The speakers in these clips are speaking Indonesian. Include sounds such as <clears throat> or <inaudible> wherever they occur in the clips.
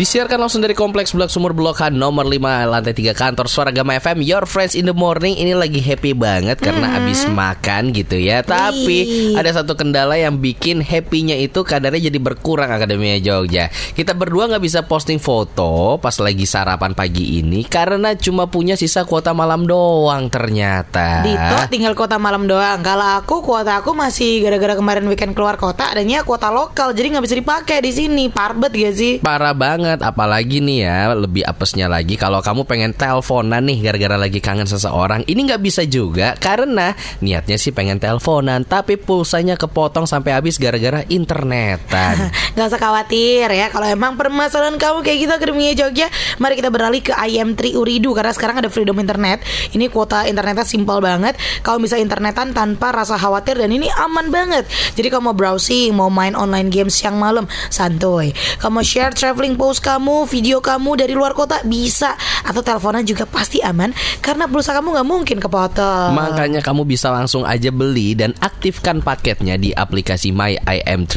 Disiarkan langsung dari Kompleks Blok Sumur Blok H nomor 5 lantai 3 kantor Suara Gama FM Your Friends in the Morning. Ini lagi happy banget karena abis makan gitu ya. Tapi ada satu kendala yang bikin happynya itu kadarnya jadi berkurang Akademia Jogja. Kita berdua nggak bisa posting foto pas lagi sarapan pagi ini Karena cuma punya sisa kuota malam doang ternyata. Dito tinggal kota malam doang. Kalau aku kuota aku masih gara-gara kemarin weekend keluar kota adanya kuota lokal. Jadi nggak bisa dipakai di sini. Parbet gak sih? Parah banget, apalagi nih ya lebih apesnya lagi. Kalau kamu pengen teleponan nih gara-gara lagi kangen seseorang, ini nggak bisa juga karena niatnya sih pengen teleponan, tapi pulsanya kepotong sampai habis gara-gara internetan. <laughs> Gak usah khawatir ya Kalau emang permasalahan kamu kayak gitu Akademia Jogja Mari kita beralih ke IM3 Uridu Karena sekarang ada Freedom Internet. Ini kuota internetnya simpel banget Kamu bisa internetan tanpa rasa khawatir Dan ini aman banget. Jadi kamu browsing Mau main online game siang malam Santuy. Kamu share traveling post kamu Video kamu dari luar kota Bisa Atau teleponan juga pasti aman Karena pulsa kamu nggak mungkin kepotong Makanya kamu bisa langsung aja beli dan aktifkan paketnya di aplikasi My IM3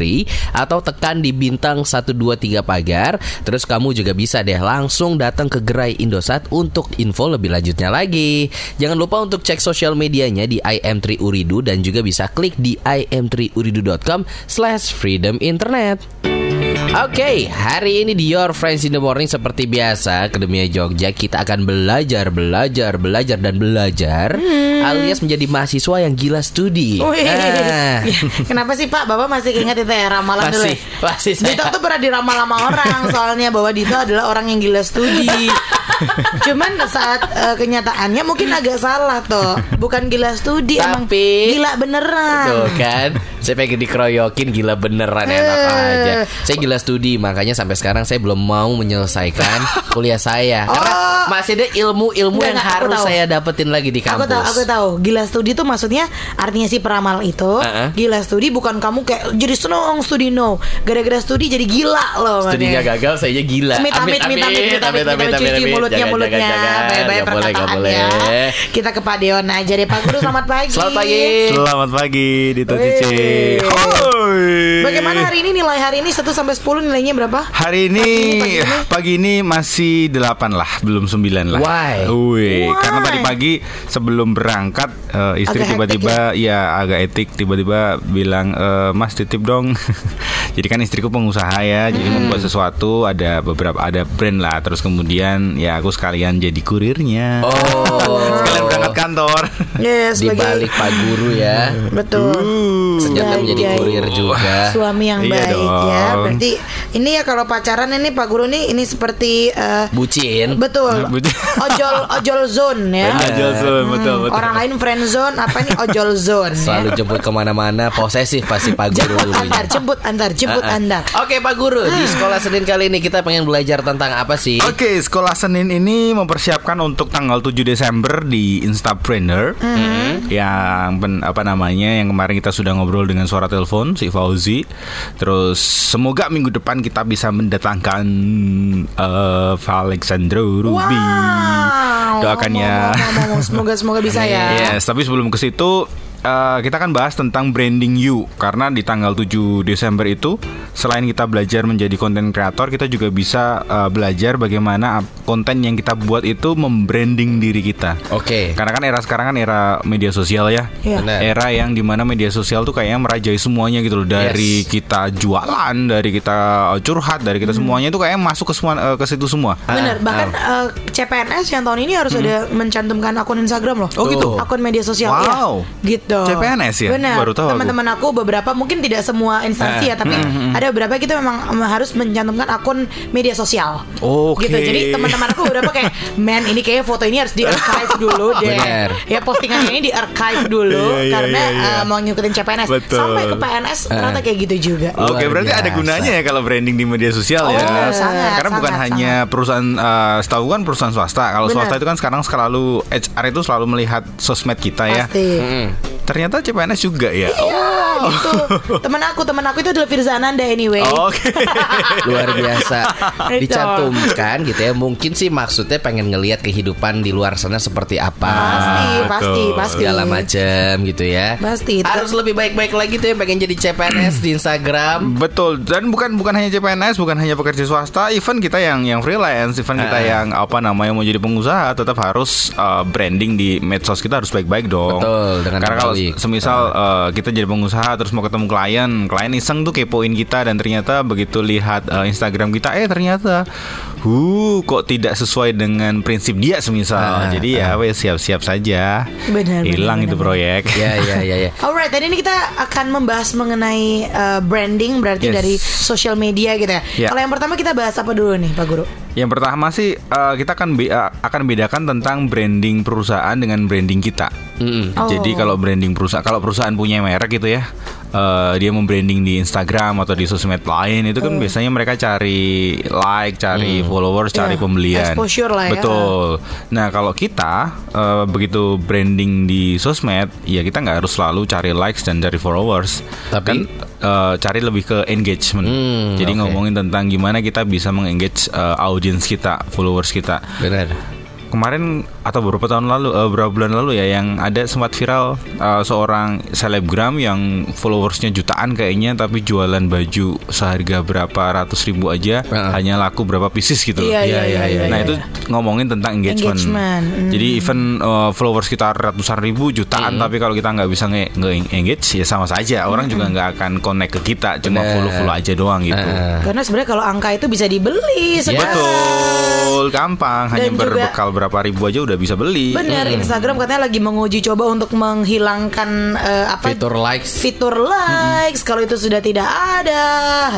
atau tekan di bintang 123 pagar. Terus kamu juga bisa deh langsung datang ke gerai Indosat untuk info lebih lanjutnya lagi. Jangan lupa untuk cek sosial medianya di IM3 Uridu dan juga bisa klik di im3uridu.com slash freedom internet. Oke, hari ini di Your Friends in the Morning seperti biasa Akademia Jogja kita akan belajar, belajar, belajar dan belajar alias menjadi mahasiswa yang gila studi. Wih. Ah. Kenapa sih Pak? Bapak masih ingat itu ya ramalan dulu Masih, ya? masih Dito tuh pernah diramal sama orang soalnya bahwa Dito adalah orang yang gila studi. <laughs> Cuman saat eh, kenyataannya mungkin agak salah tuh. Bukan gila studi, emang Tapi- gila beneran. Tuh kan, saya pengen dikeroyokin gila beneran enak Eh. aja. Saya gila studi, makanya sampai sekarang saya belum mau menyelesaikan kuliah saya. Karena Oh. masih ada ilmu-ilmu yang enggak, aku harus saya dapetin lagi di Aku kampus. tahu, aku tahu. Gila studi itu maksudnya artinya si peramal itu. Uh-uh. Gila studi bukan kamu kayak jadi seneng studi no. Gara-gara studi jadi gila loh. Studinya gagal, saya gila. Amit amit amit amit amit amit amit cuci mulutnya mulutnya baik-baik Gak boleh, gak boleh. perkataannya. Kita ke Pak Deon aja deh Pak Guru selamat pagi. Selamat pagi. Selamat pagi Dito. Cici. Bagaimana hari ini nilai hari ini 1 sampai 10 nilainya berapa? Hari ini Pagi ini, pagi ini masih 8 lah, belum 9 lah. Why? Why? karena tadi pagi sebelum berangkat eh, istri tiba-tiba ya agak etik tiba-tiba bilang eh, Mas titip dong. <laughs> jadi kan istriku pengusaha ya, jadi Hmm. membuat sesuatu ada beberapa ada brand lah, terus kemudian ya aku sekalian jadi kurirnya. Oh, Sekalian berangkat kantor. Yes, <laughs> di balik Pak Guru ya. betul. Ternyata menjadi kurir juga. Suami yang Iya baik dong. ya. Berarti ini ya kalau pacaran ini Pak Guru nih ini seperti eh, Bucin. betul. <laughs> Bucin. ojol ojol zone ya. Aja betul betul. Hmm, Orang lain friend zone, apa ini ojol zone Selalu ya. jemput ke mana-mana Posesif pasti Pak Guru Jemput dulunya. antar, jemput antar, jemput antar. Oke Pak Guru Di sekolah Senin kali ini Kita pengen belajar tentang apa sih? Oke, sekolah Senin ini mempersiapkan untuk tanggal 7 Desember di Instapreneur. Yang pen- apa namanya? Yang kemarin kita sudah ngobrol dengan suara telepon si Fauzi. Terus semoga minggu depan kita bisa mendatangkan eh Alexandro Ruby. Wow. Doakan ya. Semoga semoga bisa ya. Yes, tapi sebelum ke situ eh, kita akan bahas tentang branding you karena di tanggal 7 Desember itu selain kita belajar menjadi konten kreator, kita juga bisa eh, belajar bagaimana konten yang kita buat itu membranding diri kita. Oke Karena kan era sekarang kan era media sosial ya. Iya. Benar. Era yang di mana media sosial tuh kayaknya merajai semuanya gitu loh dari Yes. kita jualan, dari kita curhat, dari kita semuanya itu kayaknya masuk ke semua eh, ke situ semua. Bener, Ah, bahkan eh, CPNS yang tahun ini harus ada mencantumkan akun Instagram loh. Oh, gitu? Akun media sosial Wow. ya. Gitu. CPNS ya? Benar. Baru tahu aku. Teman-teman aku beberapa mungkin tidak semua instansi ya, tapi ada beberapa kita memang em, harus mencantumkan akun media sosial. Oke. Gitu. Jadi teman-teman aku beberapa kayak, "Man, ini kayaknya foto ini harus di archive dulu deh." Benar. Ya postingannya ini di archive dulu Iya, iya, karena iya, iya. eh, mau ngikutin CPNS. Betul. Sampai ke PNS ternyata kayak gitu juga. Oke, Luar berarti ada gunanya ya kalau branding di media sosial Oh, ya. sangat, Karena bukan sangat, hanya perusahaan eh, setahu kan perusahaan swasta. Kalau swasta itu kan sekarang selalu HR itu selalu melihat sosmed kita ya. Pasti. Ternyata CPNS juga ya. Oh, gitu. Temen aku, temen aku itu adalah Firza Ananda anyway. Oke. <laughs> luar biasa dicantumkan gitu ya mungkin sih maksudnya pengen ngelihat kehidupan di luar sana seperti apa Pasti, betul. pasti, pasti. segala macam gitu ya Pasti. harus lebih baik-baik lagi tuh yang pengen jadi CPNS di Instagram Betul dan bukan bukan hanya CPNS, bukan hanya pekerja swasta, even kita yang yang freelance, even kita Ah. yang apa namanya mau jadi pengusaha tetap harus uh, branding di medsos kita harus baik-baik dong. Betul, dengan Karena kalau terbalik. semisal uh, kita jadi pengusaha terus mau ketemu klien, klien iseng tuh kepoin kita dan ternyata begitu lihat uh, Instagram kita eh ternyata huh kok tidak sesuai dengan prinsip dia semisal. Ah, jadi ya wes siap-siap saja. Benar, Hilang benar, itu benar. proyek. ya ya ya ya <laughs> Alright, dan ini kita akan membahas mengenai uh, branding berarti Yes. dari social media gitu ya. Ya. Kalau yang pertama kita bahas apa dulu nih, Pak Guru? Yang pertama sih uh, kita akan be- uh, akan bedakan tentang branding perusahaan dengan branding kita. Mm-mm. Oh. Jadi kalau branding perusahaan, kalau perusahaan punya merek gitu ya, uh, dia membranding di Instagram atau di sosmed lain itu kan biasanya mereka cari like, cari followers, cari Iya, pembelian. exposure lah ya. Betul. Nah kalau kita uh, begitu branding di sosmed, ya kita nggak harus selalu cari likes dan cari followers. Tapi? kan uh, cari lebih ke engagement. Hmm, Jadi oke. ngomongin tentang gimana kita bisa mengengage uh, audience kita, followers kita benar kemarin atau beberapa tahun lalu eh, beberapa bulan lalu ya yang ada sempat viral eh, seorang selebgram yang followersnya jutaan kayaknya tapi jualan baju seharga berapa ratus ribu aja Heeh. hanya laku berapa pieces gitu loh. Iya, iya, iya, iya, nah iya. itu ngomongin tentang engagement, Engagement, mm. jadi even eh, followers kita ratusan ribu jutaan tapi kalau kita nggak bisa nge, nge- engage ya sama saja orang juga nggak akan connect ke kita cuma follow follow aja doang gitu Heeh. Karena sebenarnya kalau angka itu bisa dibeli sekarang. betul gampang hanya Dan berbekal berapa ribu aja udah bisa beli Bener, Instagram katanya lagi menguji coba untuk menghilangkan eh, apa fitur likes fitur likes. Kalau itu sudah tidak ada,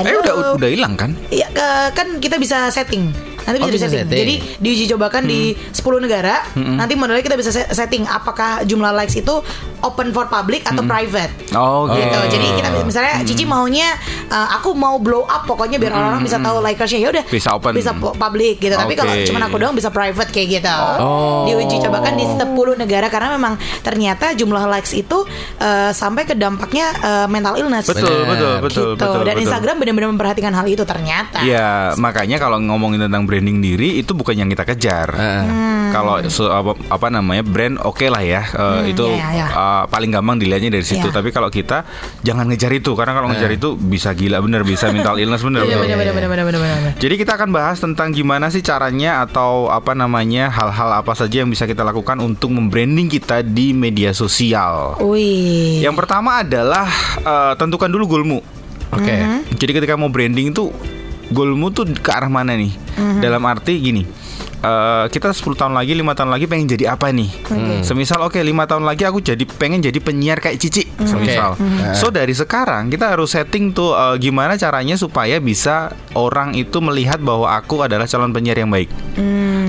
Eh udah udah hilang kan? Iya, kan kita bisa setting. Nanti Oh, bisa, bisa setting. setting. Jadi diuji cobakan di 10 negara. Nanti modelnya kita bisa se- setting apakah jumlah likes itu open for public atau private. Oh Gitu. gitu. Jadi kita misalnya Cici maunya uh, aku mau blow up pokoknya biar orang-orang bisa tahu likersnya ya udah Bisa open. bisa pu- public gitu. Tapi kalau cuma aku doang bisa private kayak gitu. Oh. Diuji cobakan di 10 negara karena memang ternyata jumlah likes itu uh, sampai ke dampaknya uh, mental illness. Betul, betul, betul, gitu. betul. Dan betul. Instagram benar-benar memperhatikan hal itu ternyata. Iya, makanya kalau ngomongin tentang branding diri itu bukan yang kita kejar. Heeh. Kalau se- apa, apa namanya brand oke lah ya, Eh, itu iya, iya. eh, paling gampang dilihatnya dari situ. Iya. Tapi kalau kita jangan ngejar itu, karena kalau ngejar itu bisa gila bener, bisa mental illness bener. Bener, bener. bener, bener, bener, bener, bener. Jadi kita akan bahas tentang gimana sih caranya atau apa namanya hal-hal apa saja yang bisa kita lakukan untuk membranding kita di media sosial. Wih. Yang pertama adalah eh, tentukan dulu goalmu. oke Jadi ketika mau branding itu goalmu tuh ke arah mana nih? Dalam arti gini. eh, kita 10 tahun lagi, lima tahun lagi pengen jadi apa nih? Semisal oke, lima tahun lagi aku jadi pengen jadi penyiar kayak Cici, semisal. So dari sekarang kita harus setting tuh eh, gimana caranya supaya bisa orang itu melihat bahwa aku adalah calon penyiar yang baik.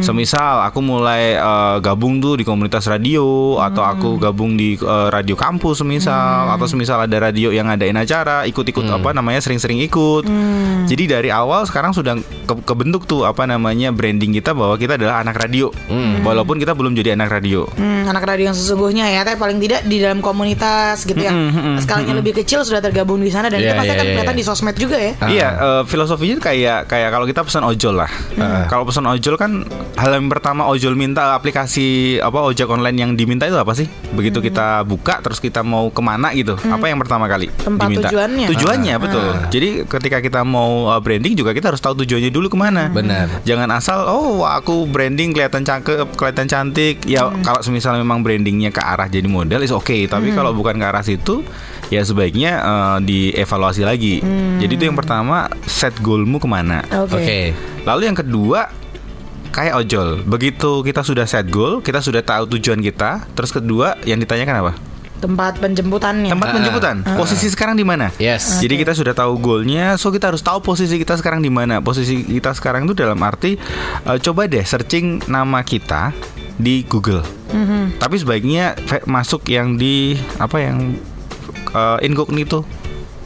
Semisal aku mulai eh, gabung tuh di komunitas radio atau aku gabung di eh, radio kampus semisal atau semisal ada radio yang ngadain acara ikut-ikut apa namanya sering-sering ikut. Jadi dari awal sekarang sudah ke- kebentuk tuh apa namanya branding kita bahwa kita adalah anak radio. Walaupun kita belum jadi anak radio. Hmm, anak radio yang sesungguhnya ya, tapi paling tidak di dalam komunitas gitu ya. Skalanya lebih kecil sudah tergabung di sana dan Iya, itu pasti iya, akan iya, kelihatan iya. di sosmed juga ya. Iya, eh, filosofinya kayak kayak kalau kita pesan ojol lah. Kalau pesan ojol kan hal yang pertama ojol minta aplikasi apa ojek online yang diminta itu apa sih? Begitu kita buka terus kita mau ke mana gitu, apa yang pertama kali Tempat diminta? tujuannya. Tujuannya betul. Jadi ketika kita mau uh, branding juga kita harus tahu tujuannya dulu ke mana. Benar. Jangan asal oh aku branding kelihatan cakep, kelihatan cantik. Ya kalau semisal memang brandingnya ke arah jadi model is oke. Tapi kalau bukan ke arah situ, ya sebaiknya uh, dievaluasi lagi. Jadi itu yang pertama set goalmu ke mana. Oke. oke Lalu yang kedua kayak ojol. Begitu kita sudah set goal, kita sudah tahu tujuan kita. Terus kedua yang ditanyakan apa? Tempat penjemputannya. Tempat penjemputan. Posisi sekarang di mana? yes Jadi kita sudah tahu goalnya, so kita harus tahu posisi kita sekarang di mana. Posisi kita sekarang itu dalam arti eh, coba deh searching nama kita di Google. Tapi sebaiknya masuk yang di apa yang eh, incognito.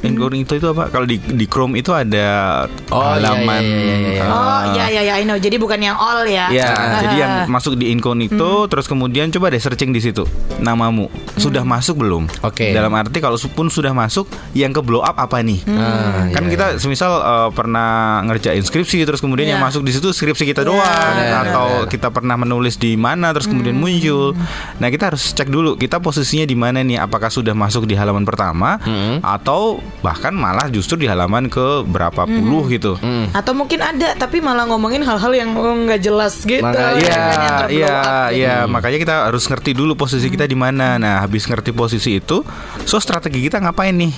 Incognito itu apa? Kalau di di Chrome itu ada Oh, iya, halaman iya, iya, iya, iya. eh, Oh iya iya iya I know. Jadi bukan yang all ya. Ya, jadi yang masuk di incognito, terus kemudian coba deh searching di situ namamu sudah masuk belum? Oke. Dalam arti kalau pun sudah masuk, yang ke blow up apa nih? Ah, kan iya, kita semisal uh, pernah ngerjain skripsi, terus kemudian yang Iya. masuk di situ skripsi kita Iya, doang, benar, atau benar. kita pernah menulis di mana, terus kemudian muncul. Nah kita harus cek dulu kita posisinya di mana nih? Apakah sudah masuk di halaman pertama, atau bahkan malah justru di halaman ke berapa puluh gitu? Atau mungkin ada tapi malah ngomongin hal-hal yang oh, nggak jelas gitu. Makanya, ya Iya, iya, iya. Makanya kita harus ngerti dulu posisi kita di mana. Nah, habis ngerti posisi itu, so strategi kita ngapain nih?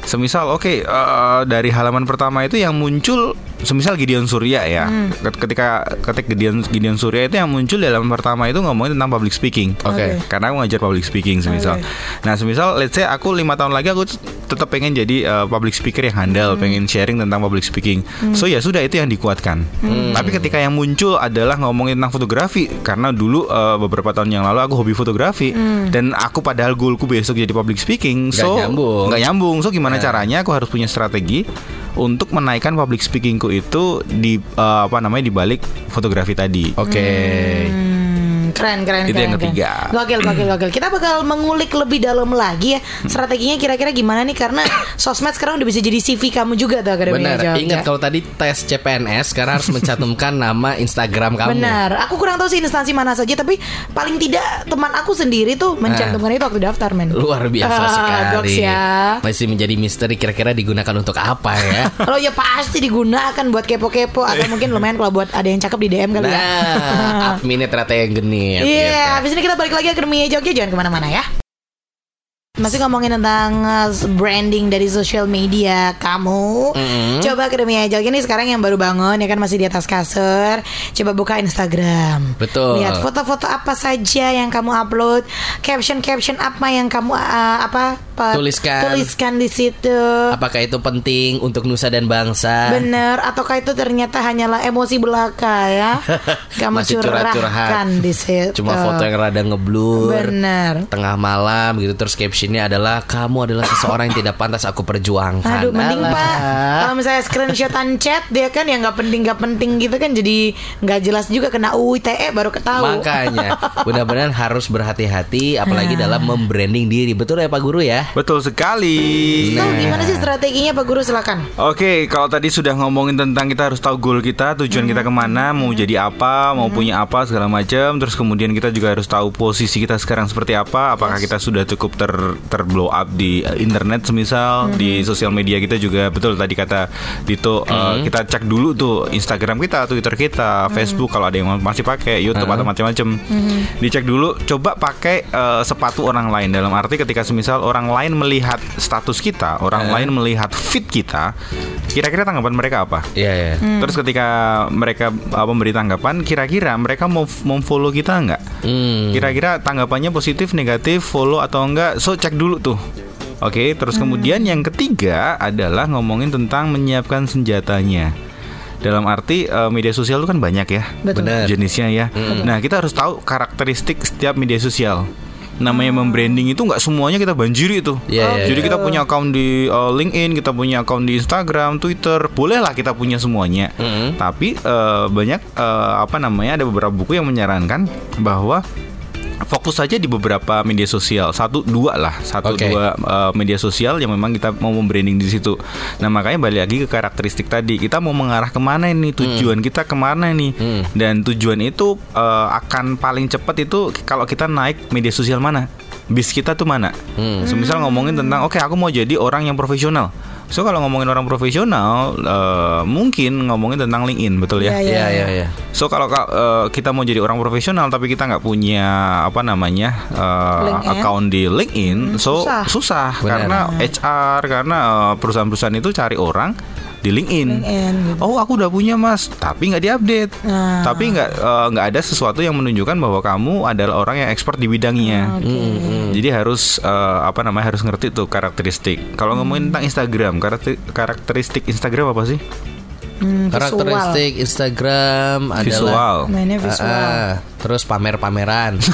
Semisal, oke, eh, dari halaman pertama itu yang muncul, semisal Gideon Surya ya. Hmm. Ket- Ketika ketik Gideon Gideon Surya itu yang muncul di halaman pertama itu ngomongin tentang public speaking. Oke. Karena aku ngajar public speaking semisal. Oke. Nah, semisal let's say aku lima tahun lagi aku tetap pengen jadi eh, public speaker yang handal, Hmm. pengen sharing tentang public speaking. So ya sudah itu yang dikuatkan. Tapi ketika yang muncul adalah ngomongin tentang fotografi karena dulu eh, beberapa tahun yang lalu aku hobi fotografi dan aku padahal goalku besok jadi public speaking. Nggak So nyambung. nggak nyambung. So gimana Ya. caranya aku harus punya strategi untuk menaikkan public speakingku itu di eh, apa namanya di balik fotografi tadi. Oke. Hmm, keren keren Itu keren, yang keren. ketiga. Gokil gokil <clears throat> gokil. Kita bakal mengulik lebih dalam lagi ya strateginya kira-kira gimana nih karena <clears throat> sosmed sekarang udah bisa jadi CV kamu juga tuh Akademi Benar. Ingat kalau tadi tes CPNS sekarang harus mencantumkan <laughs> nama Instagram kamu. Benar. Aku kurang tahu sih instansi mana saja tapi paling tidak teman aku sendiri tuh mencantumkan itu waktu daftar men. Luar biasa Ah, sekali. Ya. Masih menjadi misteri kira-kira digunakan untuk apa ya? Kalau <laughs> ya pasti digunakan buat kepo-kepo atau mungkin lumayan kalau buat ada yang cakep di DM kali ya. Nah, <laughs> adminnya ternyata yang genit. Iya, gitu. habis ini kita balik lagi ke Akademi Jogja jangan ke mana-mana ya. Masih ngomongin tentang uh, branding dari social media kamu. Coba Akademi Jogja nih sekarang yang baru bangun ya kan masih di atas kasur. Coba buka Instagram. Betul. Lihat foto-foto apa saja yang kamu upload, caption-caption apa yang kamu uh, apa Tuliskan. tuliskan di situ. Apakah itu penting untuk nusa dan bangsa? Bener, ataukah itu ternyata hanyalah emosi belaka ya? <laughs> Kamu Masih curahkan curhat-curhat. di situ. Cuma foto yang rada ngeblur. Bener. Tengah malam gitu terus captionnya adalah kamu adalah seseorang yang tidak pantas aku perjuangkan. Aduh, mending Alah. pak kalau misalnya screenshotan chat dia kan yang nggak penting nggak penting gitu kan jadi nggak jelas juga kena UU ITE baru ketahui. Makanya benar-benar harus berhati-hati apalagi Nah. dalam membranding diri. Betul ya Pak Guru ya? Betul sekali. So, gimana sih strateginya Pak Guru silakan. Oke, kalau tadi sudah ngomongin tentang kita harus tahu goal kita, tujuan kita ke mana, mau jadi apa, mau punya apa segala macam. Terus kemudian kita juga harus tahu posisi kita sekarang seperti apa. Apakah kita sudah cukup ter terblow up di uh, internet, semisal di sosial media kita juga betul tadi kata Dito uh, kita cek dulu tuh Instagram kita, Twitter kita, Facebook kalau ada yang masih pakai, YouTube atau macam-macam. Dicek dulu. Coba pakai uh, sepatu orang lain dalam arti ketika semisal orang lain melihat status kita, orang lain melihat feed kita, kira-kira tanggapan mereka apa? Iya ya. Terus ketika mereka uh, memberi tanggapan, kira-kira mereka mau mau follow kita nggak? Hmm. Kira-kira tanggapannya positif, negatif, follow atau enggak? So cek dulu tuh. Oke, terus kemudian yang ketiga adalah ngomongin tentang menyiapkan senjatanya. Dalam arti eh, media sosial itu kan banyak ya Betul. Benar. jenisnya ya. Nah, kita harus tahu karakteristik setiap media sosial. Namanya membranding itu nggak semuanya kita banjiri itu. Iya, iya, Jadi iya. kita punya account di uh, LinkedIn, kita punya account di Instagram, Twitter, bolehlah kita punya semuanya. Mm-mm. Tapi uh, banyak uh, apa namanya ada beberapa buku yang menyarankan bahwa fokus saja di beberapa media sosial. Satu dua lah. Satu Oke. dua uh, media sosial yang memang kita mau membranding di situ. Nah makanya balik lagi ke karakteristik tadi. Kita mau mengarah ke mana ini? Tujuan kita ke mana nih Hmm. dan tujuan itu uh, akan paling cepat itu kalau kita naik media sosial mana? Bis kita tuh mana? Hmm. semisal ngomongin tentang oke aku mau jadi orang yang profesional so kalau ngomongin orang profesional uh, mungkin ngomongin tentang LinkedIn betul ya Iya, Iya iya iya. So kalau ka- eh, kita mau jadi orang profesional tapi kita nggak punya apa namanya eh, LinkedIn. account di LinkedIn, so susah. susah, karena HR karena perusahaan-perusahaan itu cari orang di LinkedIn. LinkedIn, gitu. Oh aku udah punya mas, tapi nggak diupdate, Nah. tapi nggak eh, nggak ada sesuatu yang menunjukkan bahwa kamu adalah orang yang expert di bidangnya. Jadi harus eh, apa namanya harus ngerti tuh karakteristik. Kalau ngomongin tentang Instagram, karakter- karakteristik Instagram apa sih? Hmm, Karakteristik Instagram adalah Visual. Mainnya visual. Ah, ah. terus pamer-pameran. <laughs>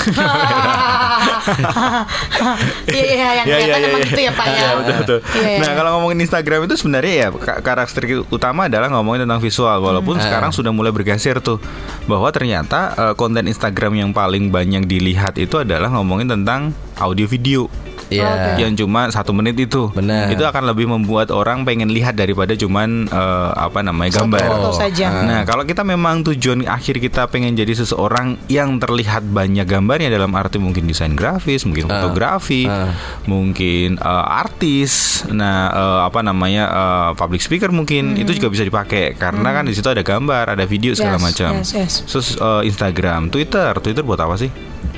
<laughs> Iya iya yang kelihatan emang gitu ya Pak ya. Iya, betul, betul. Iya, iya. Nah, kalau ngomongin Instagram itu sebenarnya ya ka- karakteristik utama adalah ngomongin tentang visual. Walaupun sekarang sudah mulai bergeser tuh bahwa ternyata eh, konten Instagram yang paling banyak dilihat itu adalah ngomongin tentang audio video. Iya. yang cuma satu menit itu, Benar. itu akan lebih membuat orang pengen lihat daripada cuman eh, apa namanya Satu gambar. foto saja. Nah, kalau kita memang tujuan akhir kita pengen jadi seseorang yang terlihat banyak gambarnya dalam arti mungkin desain grafis, mungkin fotografi, ah. mungkin eh, artis, nah eh, apa namanya eh, public speaker mungkin itu juga bisa dipakai karena kan di situ ada gambar, ada video segala Yes, macam. yes, yes. Terus eh, Instagram, Twitter, Twitter buat apa sih?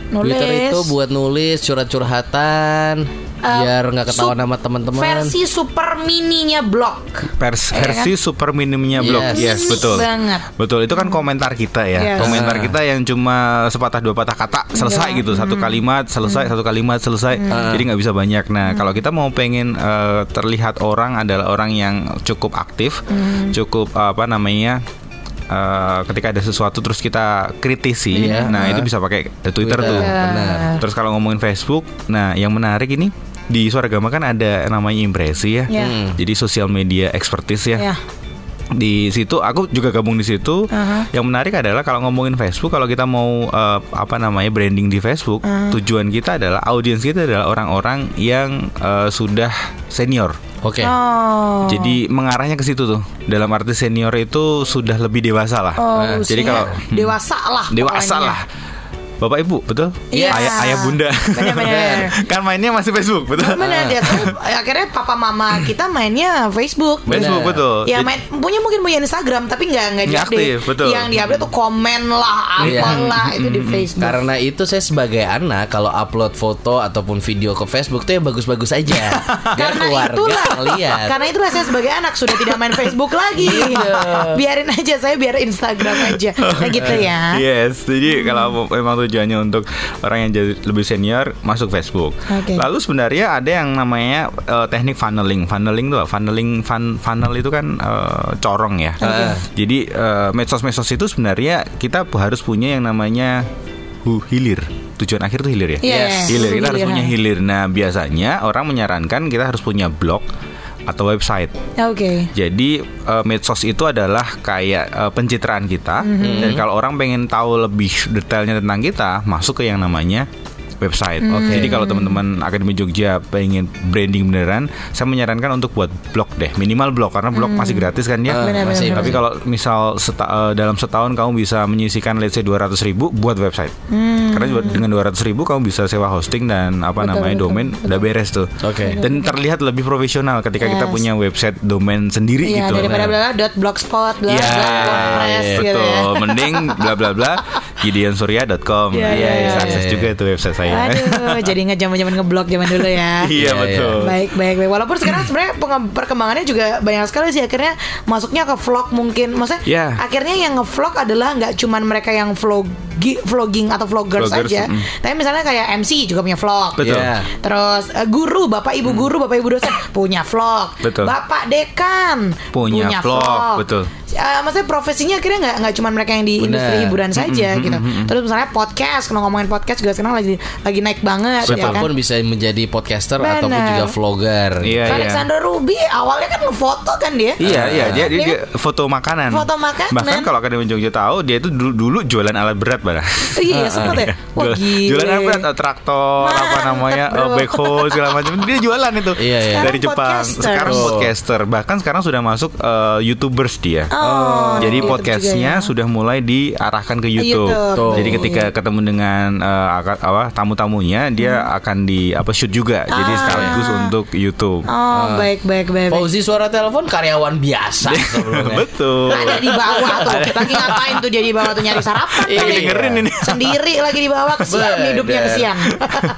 Nulis. Twitter itu buat nulis curhat-curhatan biar nggak ketahuan sama teman-teman. Versi super mininya blog. Pers Iya versi super minimumnya blog. Yes. Yes, Mini betul. banget. Betul, itu kan komentar kita ya. Yes. Komentar Ah. kita yang cuma sepatah dua patah kata selesai Iya. gitu, satu Hmm. kalimat selesai, satu kalimat selesai. Jadi nggak bisa banyak. Nah, kalau kita mau pengen eh, terlihat orang adalah orang yang cukup aktif, Hmm. cukup apa namanya? Eh, ketika ada sesuatu terus kita kritisi, Iya. nah Ah. itu bisa pakai Twitter, Twitter. tuh. Benar. Terus kalau ngomongin Facebook, nah yang menarik ini di Suara Gama kan ada namanya impresi ya. Ya. Hmm. Jadi sosial media expertise ya. Ya. Di situ aku juga gabung di situ. Aha. Yang menarik adalah kalau ngomongin Facebook, kalau kita mau eh, apa namanya branding di Facebook, tujuan kita adalah audiens kita adalah orang-orang yang eh, sudah senior. Oke. Oh. Jadi mengarahnya ke situ tuh. Dalam arti senior itu sudah lebih dewasa lah. Oh, Nah, jadi kalau dewasa lah. dewasa pokoknya. lah. Bapak Ibu, betul? Iya. Ayah, ayah bunda. Benar-benar. <laughs> kan mainnya masih Facebook, betul? Benar dia tuh akhirnya papa mama kita mainnya Facebook. Facebook, betul. Ya main punya mungkin punya Instagram tapi nggak nggak diupdate. aktif, betul. Yang diupdate tuh komen lah, Iya. apalah itu di Facebook. Karena itu saya sebagai anak kalau upload foto ataupun video ke Facebook tuh ya bagus-bagus aja. <laughs> Biar Karena keluarga itulah, ngeliat. karena itulah saya sebagai anak sudah tidak main Facebook lagi. <laughs> Iya. Biarin aja saya biar Instagram aja. Nah gitu ya. Yes, jadi kalau memang tujuannya untuk orang yang jadi lebih senior masuk Facebook. Oke. Lalu sebenarnya ada yang namanya eh, teknik funneling. Funneling tuh, funneling fun, funnel itu kan eh, corong ya. Jadi eh, medsos-medsos itu sebenarnya kita harus punya yang namanya hu- hilir. Tujuan akhir tuh hilir ya. Iya, Yes. Hilir, kita harus hilir, punya ha. hilir. Nah, biasanya orang menyarankan kita harus punya blog atau website. Oke. Jadi eh, medsos itu adalah kayak eh, pencitraan kita dan kalau orang pengen tahu lebih detailnya tentang kita, masuk ke yang namanya website. Jadi kalau teman-teman Akademi Jogja pengen branding beneran, saya menyarankan untuk buat blog deh, minimal blog karena blog masih gratis kan ya. Benar, masih, benar, Tapi kalau misal seta- eh, dalam setahun kamu bisa menyisikan let's say 200 ribu buat website. Karena juga dengan 200 ribu kamu bisa sewa hosting dan apa Betul, namanya betul, domain udah beres tuh. Oke. Dan terlihat lebih profesional ketika kita Yes. punya website domain sendiri Iya gitu. daripada bla bla blogspot bla Iya, bla iya, betul. bla bla bla gideonsurya.com. Iya, iya, bisa iya, akses iya. juga itu website saya. Aduh, jadi nggak zaman zaman ngeblog zaman dulu ya. <laughs> iya, Iya, betul. Baik, baik, baik. Walaupun sekarang sebenarnya perkembangannya juga banyak sekali sih. Akhirnya masuknya ke vlog mungkin. Maksudnya, Iya. akhirnya yang ngevlog adalah nggak cuman mereka yang vlogi, vlogging atau vloggers, Vloggers, aja. mm. Tapi misalnya kayak MC juga punya vlog. Betul. Iya. Terus eh, guru, bapak ibu guru, bapak ibu dosen punya vlog. Betul. Bapak dekan Punya vlog, betul. Eh, maksudnya profesinya akhirnya nggak nggak cuman mereka yang di Benar. industri hiburan saja gitu. Terus misalnya podcast, kalau ngomongin podcast juga sekarang lagi lagi naik banget ya kan. Siapa pun bisa menjadi podcaster Benar. ataupun juga vlogger. Iya, iya. Alexander Ruby awalnya kan ngefoto kan dia. Iya, iya, dia, dia, Dia dia foto makanan. Foto makanan. Bahkan kalau Akademi Jogja tahu, dia itu dulu, dulu jualan alat berat, Barang. <laughs> Iya, sempet ya. Wah, Jual- gile. jualan eh, traktor, <laughs> apa Mantap, namanya, eh, bro. backhoe segala macam. Dia jualan itu Iya, iya. dari Jepang. podcaster. Sekarang Oh. podcaster, bahkan sekarang sudah masuk eh, YouTubers dia. Oh, Jadi YouTube podcastnya ya. sudah mulai diarahkan ke YouTube. YouTube. Tuh. Jadi ketika ketemu dengan eh, aka- apa tamu-tamunya, dia akan di apa shoot juga. Jadi Ah. sekaligus untuk YouTube. Oh, baik baik baik. baik. Fauzi suara telepon karyawan biasa <laughs> sebelumnya. Betul. Ada di bawah tuh. Lagi ngapain tuh dia di bawah tuh nyari sarapan Iya. Dengerin ini. <laughs> Sendiri lagi di bawah kesian hidupnya kesian.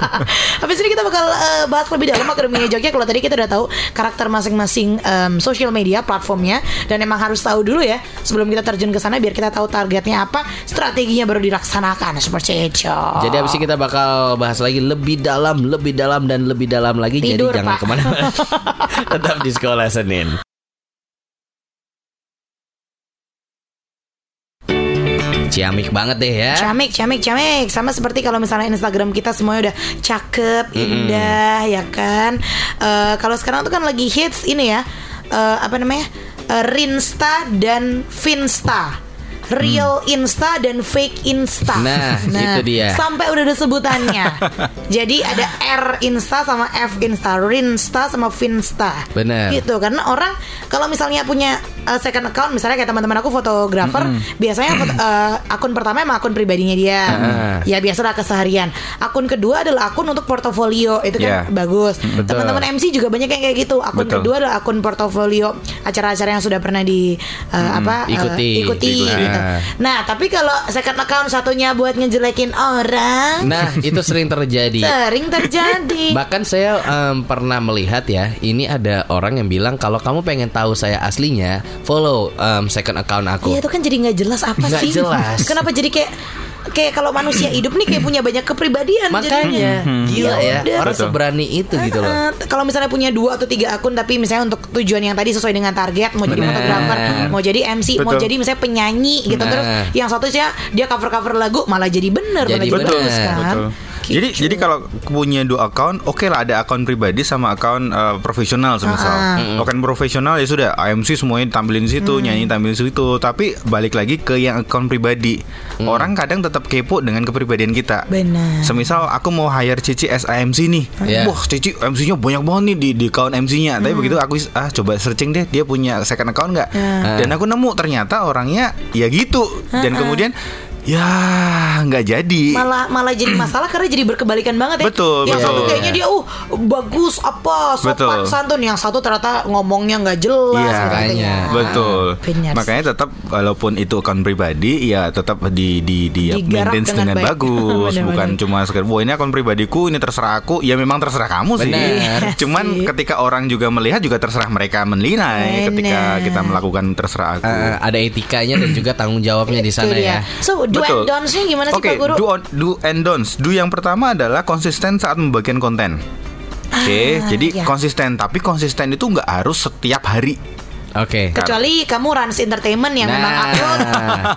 <laughs> Habis ini kita bakal eh, bahas lebih dalam Akademi Jogja kalau tadi kita udah tahu karakter masing-masing em, social media platformnya dan emang harus tahu dulu ya sebelum kita terjun ke sana biar kita tahu targetnya apa, strateginya baru dilaksanakan seperti itu. Jadi abis ini kita bakal bahas lagi lebih dalam, lebih dalam dan lebih dalam lagi. Tidur, Jadi jangan ke mana-mana. <laughs> Tetap di sekolah Senin. Ciamik banget deh ya. Ciamik, ciamik, ciamik. Sama seperti kalau misalnya Instagram kita semuanya udah cakep, indah, ya kan. Eh, kalau sekarang tuh kan lagi hits ini ya, eh, apa namanya, Eh, Rinsta dan Finsta. Real Insta dan fake Insta. Nah, itu dia. Sampai udah ada sebutannya. <laughs> Jadi ada R Insta sama F Insta, Rinsta sama Finsta. Bener. Gitu karena orang kalau misalnya punya uh, second account misalnya kayak teman-teman aku fotografer, biasanya foto- <clears throat> uh, akun pertama emang akun pribadinya dia. Ah. Ya biasalah keseharian. Akun kedua adalah akun untuk portofolio. Itu kan Yeah. bagus. Teman-teman MC juga banyak yang kayak gitu. Akun Betul. kedua adalah akun portofolio acara-acara yang sudah pernah di uh, apa uh, ikuti. ikuti Ikuti. gitu. Ah. Nah, tapi kalau second account satunya buat ngejelekin orang, Nah, itu sering terjadi. sering terjadi. <laughs> Bahkan saya em, pernah melihat ya, ini ada orang yang bilang kalau kamu pengen tahu saya aslinya, follow em, second account aku. Iya itu kan jadi nggak jelas apa Nggak sih? jelas. Kenapa jadi kayak kayak kalau manusia hidup nih kayak punya banyak kepribadian Makanya jadinya. gila ya, udah. orang Betul. seberani itu gitu loh. Eh, kalau misalnya punya dua atau tiga akun tapi misalnya untuk tujuan yang tadi sesuai dengan target mau jadi fotografer mau jadi MC mau Betul. jadi misalnya penyanyi gitu Nah. terus yang satu sih dia cover cover lagu malah jadi bener Jadi malah bener. bagus kan Betul. Gitu. Jadi jadi kalau punya dua account, oke lah ada akun pribadi sama akun uh, profesional semisal. Ah. Akun profesional ya sudah, AMC semuanya tampilin di situ, Hmm. nyanyi tampilin di situ. Tapi balik lagi ke yang akun pribadi. Orang kadang tetap kepo dengan kepribadian kita. Benar. Semisal aku mau hire Cici as AMC nih. Iya. Wah, Cici MC-nya banyak banget nih di di account MC-nya. Tapi begitu aku ah coba searching deh dia punya second account nggak? Ah. Dan aku nemu ternyata orangnya ya gitu. Dan kemudian ya nggak jadi. malah malah jadi masalah karena jadi berkebalikan banget ya. Betul, Yang betul. satu kayaknya dia uh bagus apa sopan Betul. santun, yang satu ternyata ngomongnya nggak jelas. Iya, gitu makanya. ya. Betul. Benar. Makanya tetap walaupun itu akun pribadi ya tetap di di di Digarap maintenance dengan dengan, baik. bagus, <laughs> bukan cuma sekedar wah ini akun pribadiku, ini terserah aku. Ya memang terserah kamu sih. Benar. <laughs> Cuman Sih. ketika orang juga melihat juga terserah mereka menilai ketika kita melakukan terserah aku. Eh, ada etikanya dan juga tanggung jawabnya di sana ya. So, do Betul. and don'ts-nya gimana sih Oke, Pak Guru? do, on- do and don'ts. Do yang pertama adalah konsisten saat membagikan konten. Oke, Ah, jadi ya. konsisten. Tapi konsisten itu nggak harus setiap hari. Oke. Kecuali kamu Rans Entertainment yang memang Nah. upload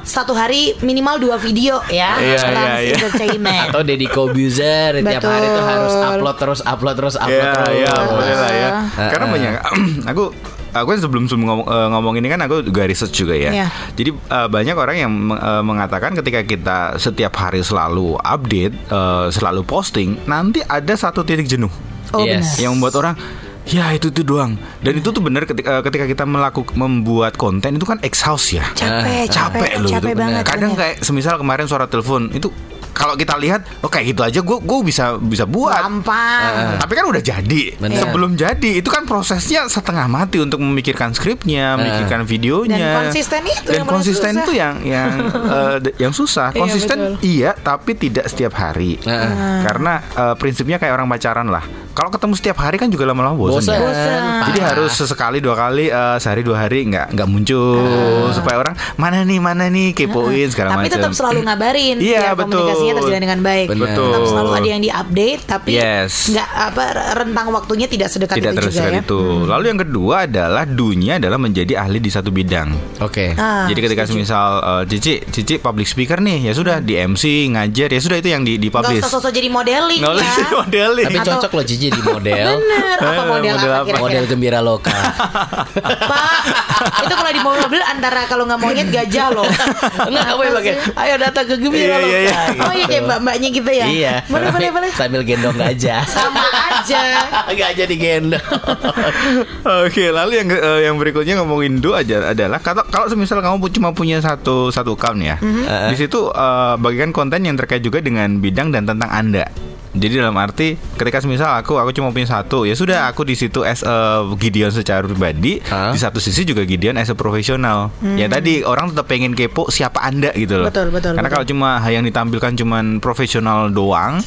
satu hari minimal dua video ya. Iya, Rans iya, iya. Entertainment. Atau Deddy Kobuzer tiap hari tuh Betul. harus upload terus upload terus upload Iya, terus. iya, boleh lah ya. Ah. Karena banyak <clears throat> aku aku kan sebelum sebelum ngomong, eh, ngomong ini kan aku juga research juga ya. Iya. Jadi eh, banyak orang yang eh, mengatakan ketika kita setiap hari selalu update, eh, selalu posting, nanti ada satu titik jenuh Oh Yes. benar. yang membuat orang Ya itu itu doang Dan itu tuh benar ketika, ketika kita melakukan membuat konten itu kan exhaust ya Capek, capek, capek loh capek itu. banget. Kadang benar. kayak semisal kemarin suara telepon itu kalau kita lihat, oh kayak gitu aja gue gue bisa bisa buat. gampang. Tapi kan udah jadi. Bener. Sebelum jadi itu kan prosesnya setengah mati untuk memikirkan skripnya, memikirkan videonya. Dan konsisten itu Dan yang konsisten itu yang yang <laughs> eh, d- yang susah. Iya, Konsisten betul. iya, tapi tidak setiap hari. Nah. Karena eh, prinsipnya kayak orang pacaran lah. Kalau ketemu setiap hari kan juga lama-lama bosan. Bosan. ya. Bosan. Jadi Parah. harus sesekali dua kali eh, sehari dua hari nggak nggak muncul supaya orang mana nih mana nih kepoin segala Tapi macam. tetap selalu ngabarin Iya, biar komunikasinya betul. terjalan dengan baik. Benar. Tetap selalu Betul. ada yang diupdate tapi Yes. nggak apa rentang waktunya tidak sedekat tidak itu terus juga ya. itu. Lalu yang kedua adalah dunia adalah menjadi ahli di satu bidang. Oke. Ah, Jadi ketika setuju. misal eh, Cici, Cici public speaker nih, ya sudah di MC ngajar, ya sudah itu yang di, di publish. usah sosok jadi modeling Nggak ya. usah modeling. Tapi Atau- cocok loh Cici di model. <laughs> Bener, apa Eh, model, model apa apa? Model gembira loka. <laughs> Pak, itu kalau di mobil antara kalau nggak monyet gajah loh. <laughs> Enggak kamu pakai. Ayo datang ke gembira Iya, iya, iya. gitu. Oh iya kayak mbak-mbaknya gitu ya. Iya. Boleh, boleh, boleh. Sambil gendong gajah. Sama aja. <laughs> Gajah digendong. Oke, lalu yang eh, yang berikutnya ngomongin do aja adalah kalau kalau semisal kamu cuma punya satu satu account ya, Mhm. di situ eh, bagikan konten yang terkait juga dengan bidang dan tentang anda. Jadi dalam arti ketika semisal aku aku cuma punya satu ya sudah aku di situ as a Gideon secara pribadi Hah? di satu sisi juga Gideon as a profesional. Ya tadi orang tetap pengen kepo siapa anda gitu loh. Hmm. Betul, betul, Karena betul. kalau cuma yang ditampilkan cuman profesional doang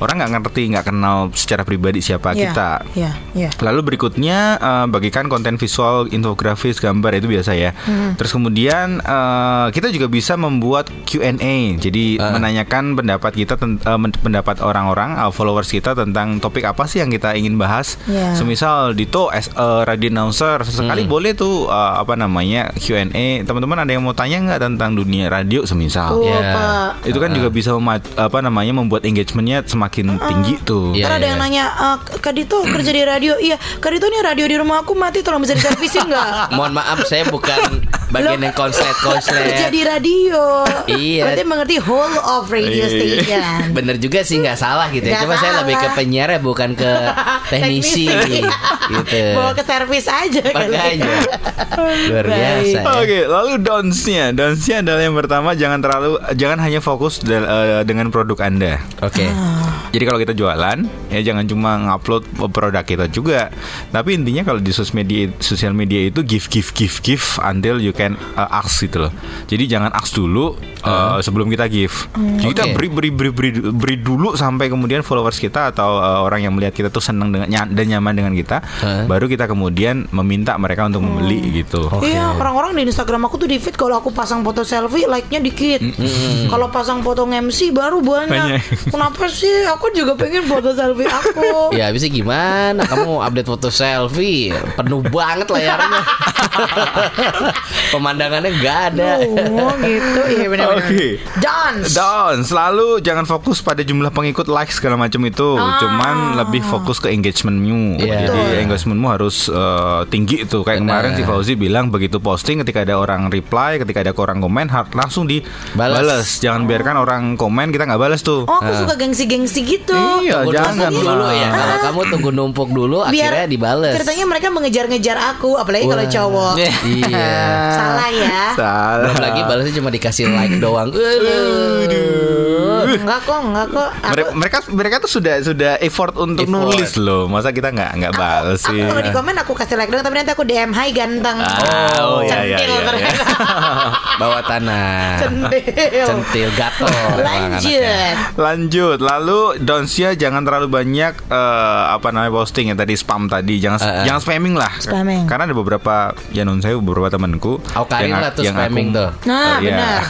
orang nggak ngerti, nggak kenal secara pribadi siapa Iya, kita. Iya, iya. Lalu berikutnya eh, bagikan konten visual, infografis, gambar itu biasa ya. Hmm. Terus kemudian eh, kita juga bisa membuat Q&A. Jadi Ah. menanyakan pendapat kita men- pendapat orang-orang eh, followers kita tentang topik apa sih yang kita ingin bahas. Iya. Semisal Dito as a radio announcer sesekali Hmm. boleh tuh eh, apa namanya Q&A. Teman-teman ada yang mau tanya nggak tentang dunia radio semisal. Iya. Pak. Itu kan juga bisa mema- apa namanya membuat engagementnya semakin tinggi tuh. Iya, Ntar ada iya. yang nanya, "Eh, Kak Dito kerja di radio Iya, Kak Dito nih radio di rumah aku mati Tolong bisa diservisin nggak? <laughs> Mohon maaf saya bukan bagian Lo- yang konslet Kerja konslet. di radio Iya. Berarti mengerti whole of radio Iya. station <laughs> Bener juga sih nggak salah gitu ya. Cuma saya lebih ke penyiar ya bukan ke <laughs> teknisi gitu. Bawa ke servis aja kali. Makanya luar biasa. ya. Oke, lalu downs-nya. Downs-nya adalah yang pertama jangan terlalu jangan hanya fokus del- eh, dengan produk Anda. Oke. Jadi kalau kita jualan, ya jangan cuma ngupload produk kita juga. Tapi intinya kalau di sosial media sosial media itu give give give give until you can uh, ask gitu loh. Jadi jangan ask dulu uh, sebelum kita give. Jadi kita Oke. beri, beri beri beri beri dulu sampai kemudian followers kita atau uh, orang yang melihat kita tuh senang dengan dan nyaman dengan kita, Heeh. baru kita kemudian meminta mereka untuk membeli gitu. Iya, orang-orang di Instagram aku tuh di feed kalau aku pasang foto selfie like-nya dikit. Kalau pasang foto MC baru banyak. Banyak. Kenapa sih? Aku juga pengen foto selfie aku. <laughs> Ya bisa gimana Kamu update foto selfie Penuh banget layarnya <laughs> Pemandangannya nggak ada Oh gitu, iya benar-benar. Oke. Dance. Down, selalu jangan fokus pada jumlah pengikut like segala macam itu, Ah. cuman lebih fokus ke engagementmu. Iya. Jadi Betul. engagementmu harus eh, tinggi itu. Kayak Benar. kemarin si Fauzi bilang begitu posting ketika ada orang reply, ketika ada orang komen langsung Balas. dibales. Jangan biarkan orang komen kita nggak balas tuh. Oh, aku suka gengsi-gengsi gitu. Iya, Tunggu jangan numpuk dulu ya Kalau kamu tunggu numpuk dulu Akhirnya dibales Ceritanya mereka mengejar-ngejar aku, apalagi kalau cowok. Iya Salah ya. Salah. Belum lagi balasnya cuma dikasih like doang Enggak kok, enggak kok. Aku, Mereka, mereka mereka tuh sudah sudah effort untuk Effort. nulis loh. Masa kita nggak nggak balas aku sih? kalau di komen aku kasih like dong, tapi nanti aku DM Hai ganteng. Ah, oh, iya, iya, iya, ternyata. <laughs> Bawa tanah Centil. Centil gatel anaknya. Lanjut. Lanjut, lalu downs-nya jangan terlalu banyak eh, apa namanya posting ya tadi spam tadi, jangan Eh, eh. jangan spamming lah. Spamming. Karena ada beberapa ya non saya beberapa temanku Karin lah tuh spamming tuh. Nah, iya. benar.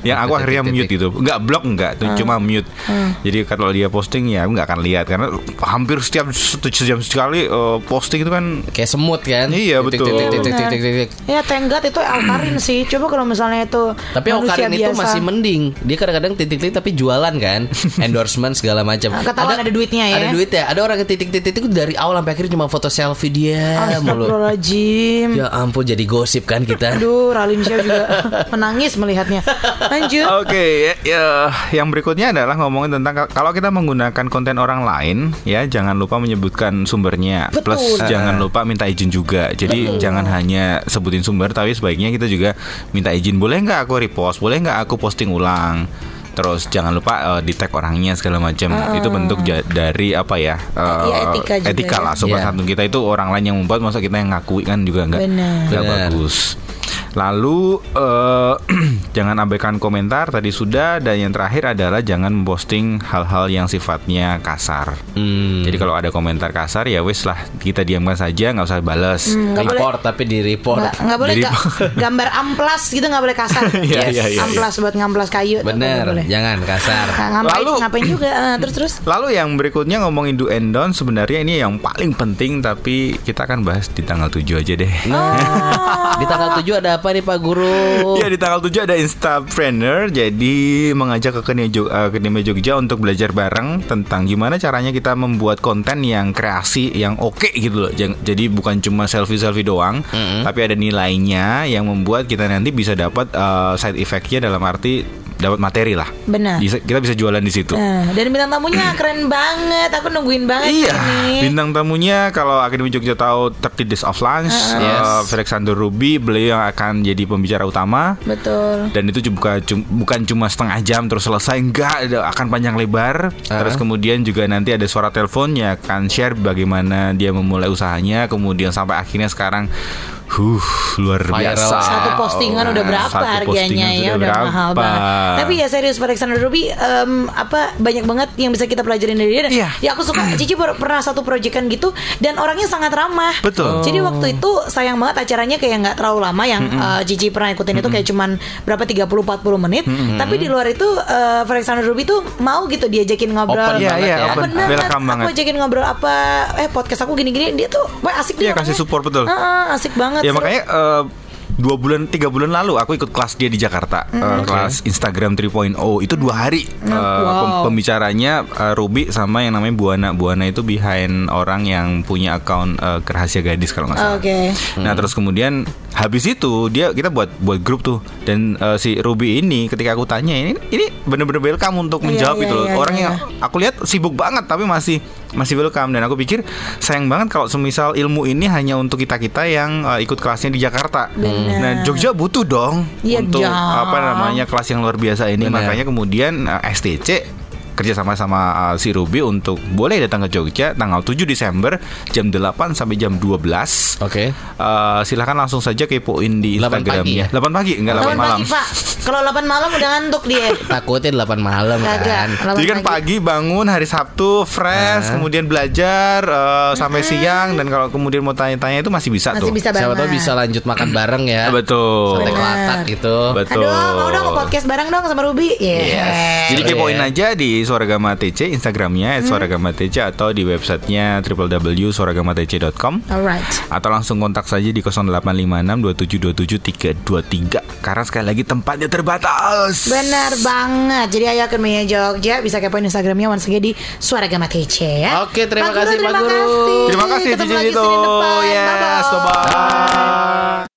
yang aku akhirnya mute itu. Enggak blok enggak, tuh cuma mute. Jadi kalau dia posting ya aku nggak akan lihat karena hampir setiap satu jam sekali eh, posting itu kan Kayak semut kan Iya, betul. titik, titik, titik, titik, titik. Ya tenggat itu Alkarin sih. Coba kalau misalnya itu Tapi Aukarin itu masih mending. Dia kadang-kadang titik-titik tapi jualan kan, <laughs> endorsement segala macam. Nah, ketahuan ada duitnya ya. Ada duitnya. Ada orang yang titik-titik itu dari awal sampai akhir cuma foto selfie dia mulu. Astagfirullahaladzim. Ya ampun jadi gosip kan kita. <laughs> Aduh, Ralin Syah juga <laughs> menangis melihatnya. Lanjut. Oke, ya, ya, yang berikutnya adalah ngomongin tentang ka- kalau kita menggunakan konten orang lain, ya jangan lupa menyebutkan sumbernya. Betul. Plus jangan lupa minta izin juga. Jadi jangan hanya sebutin sumber, tapi sebaiknya kita juga minta izin. Boleh nggak aku repost? Boleh nggak aku posting ulang? Terus jangan lupa eh, di tag orangnya segala macam. Itu bentuk ja- dari apa ya? eh, Ya, etika juga ya. lah. Sobat Iya. santun kita itu orang lain yang membuat, masa kita yang ngakui kan juga nggak nggak Benar. bagus. Lalu eh, <clears throat> jangan abaikan komentar tadi sudah dan yang terakhir adalah jangan memposting hal-hal yang sifatnya kasar. Hmm. Jadi kalau ada komentar kasar ya wes lah kita diamkan saja nggak usah balas. Hmm, nggak boleh report tapi di report. nggak, boleh ga- <laughs> gambar amplas gitu nggak boleh kasar. <laughs> Iya, iya, iya, amplas buat ngamplas kayu. Bener, boleh. jangan kasar. Nah, ngapain, Lalu- ngapain juga Ah, <clears throat> terus terus. Lalu yang berikutnya ngomongin do and don't sebenarnya ini yang paling penting tapi kita akan bahas di tanggal 7 aja deh. Oh. <laughs> Di tanggal 7 ada apa nih Pak Guru? <laughs> Ya di tanggal 7 ada Instapreneur Jadi mengajak ke Akademi Jog- Akademi Jogja untuk belajar bareng Tentang gimana caranya kita membuat konten yang kreasi Yang oke gitu loh Jadi bukan cuma selfie-selfie doang Tapi ada nilainya yang membuat kita nanti bisa dapat eh, side effect-nya dalam arti dapat materi lah Benar. Bisa- Kita bisa jualan di situ Nah, dan bintang tamunya <clears throat> keren banget. Aku nungguin banget Iya, ini. bintang tamunya kalau Akademi Jogja tahu 30 Days of Lunch, Uh-uh. Yes. eh, Alexander Ruby, beliau yang akan jadi pembicara utama. Betul. dan itu juga cum- bukan cuma setengah jam terus selesai enggak ada- akan panjang lebar terus kemudian juga nanti ada suara telepon yang akan share bagaimana dia memulai usahanya kemudian sampai akhirnya sekarang Huh, luar Viral. biasa. Satu postingan udah berapa Satu harganya ya udah berapa. mahal banget. Tapi ya serius Pak Alexander Ruby em, apa banyak banget yang bisa kita pelajarin dari dia. Iya. Ya aku suka Cici per- pernah satu proyekan gitu dan orangnya sangat ramah. Betul. Jadi waktu itu sayang banget acaranya kayak nggak terlalu lama yang eh, Cici pernah ikutin itu kayak cuman berapa 30 40 menit. Tapi di luar itu Pak Alexander Ruby tuh mau gitu diajakin ngobrol. Open Iya, banget iya, ya. open. Banget. Aku ajakin ngobrol apa eh podcast aku gini-gini dia tuh wah, asik Iya, dia kasih orangnya. support, betul. Heeh, asik banget. Ya seru. makanya eh, dua bulan tiga bulan lalu aku ikut kelas dia di Jakarta. Eh, kelas Instagram 3.0 itu dua hari. Eh, pem- pembicaranya eh, Ruby sama yang namanya Buana. Buana itu behind orang yang punya akun eh, Rahasia Gadis kalau nggak salah. Oke. Nah terus kemudian habis itu dia kita buat buat grup tuh. Dan eh, si Ruby ini ketika aku tanya ini ini bener-bener welcome untuk Iya, menjawab iya, gitu loh. iya, orang iya. yang aku lihat sibuk banget tapi masih masih welcome dan aku pikir sayang banget kalau semisal ilmu ini hanya untuk kita kita yang eh, ikut kelasnya di Jakarta. Nah Jogja butuh dong Iya untuk dong. apa namanya kelas yang luar biasa ini Benar. makanya kemudian eh, STC kerja sama sama uh, si Ruby untuk boleh datang ke Jogja tanggal 7 Desember jam 8 sampai jam 12 Oke. Eh, silahkan langsung saja kepoin di 8 Instagramnya. pagi ya? 8 pagi enggak 8 8 malam. pagi Pak Kalau 8 malam udah ngantuk dia <laughs> Takutnya 8 malam kan. 8 Jadi kan pagi bangun hari Sabtu fresh, kemudian belajar eh, sampai siang dan kalau kemudian mau tanya-tanya itu masih bisa Masih tuh. bisa banget Siapa tahu bisa lanjut makan bareng ya. Betul. Sate Benar. kelatak gitu. Betul. Aduh mau dong podcast bareng dong sama Ruby yeah. Jadi Seru kepoin ya. aja di Suaragama TC Instagramnya Suaragama TC atau di websitenya www.suaragamatc.com Alright atau langsung kontak saja di 0856 2727 323 karena sekali lagi tempatnya terbatas. Benar banget Jadi ayo ke Mia Jogja Bisa kepoin Instagramnya Once again di Suara Gama TC ya Oke, terima Pak Guru, kasih, Pak terima Guru. kasih. Terima kasih Ketemu Cici lagi itu. Senin depan Yes, Bye-bye. bye-bye.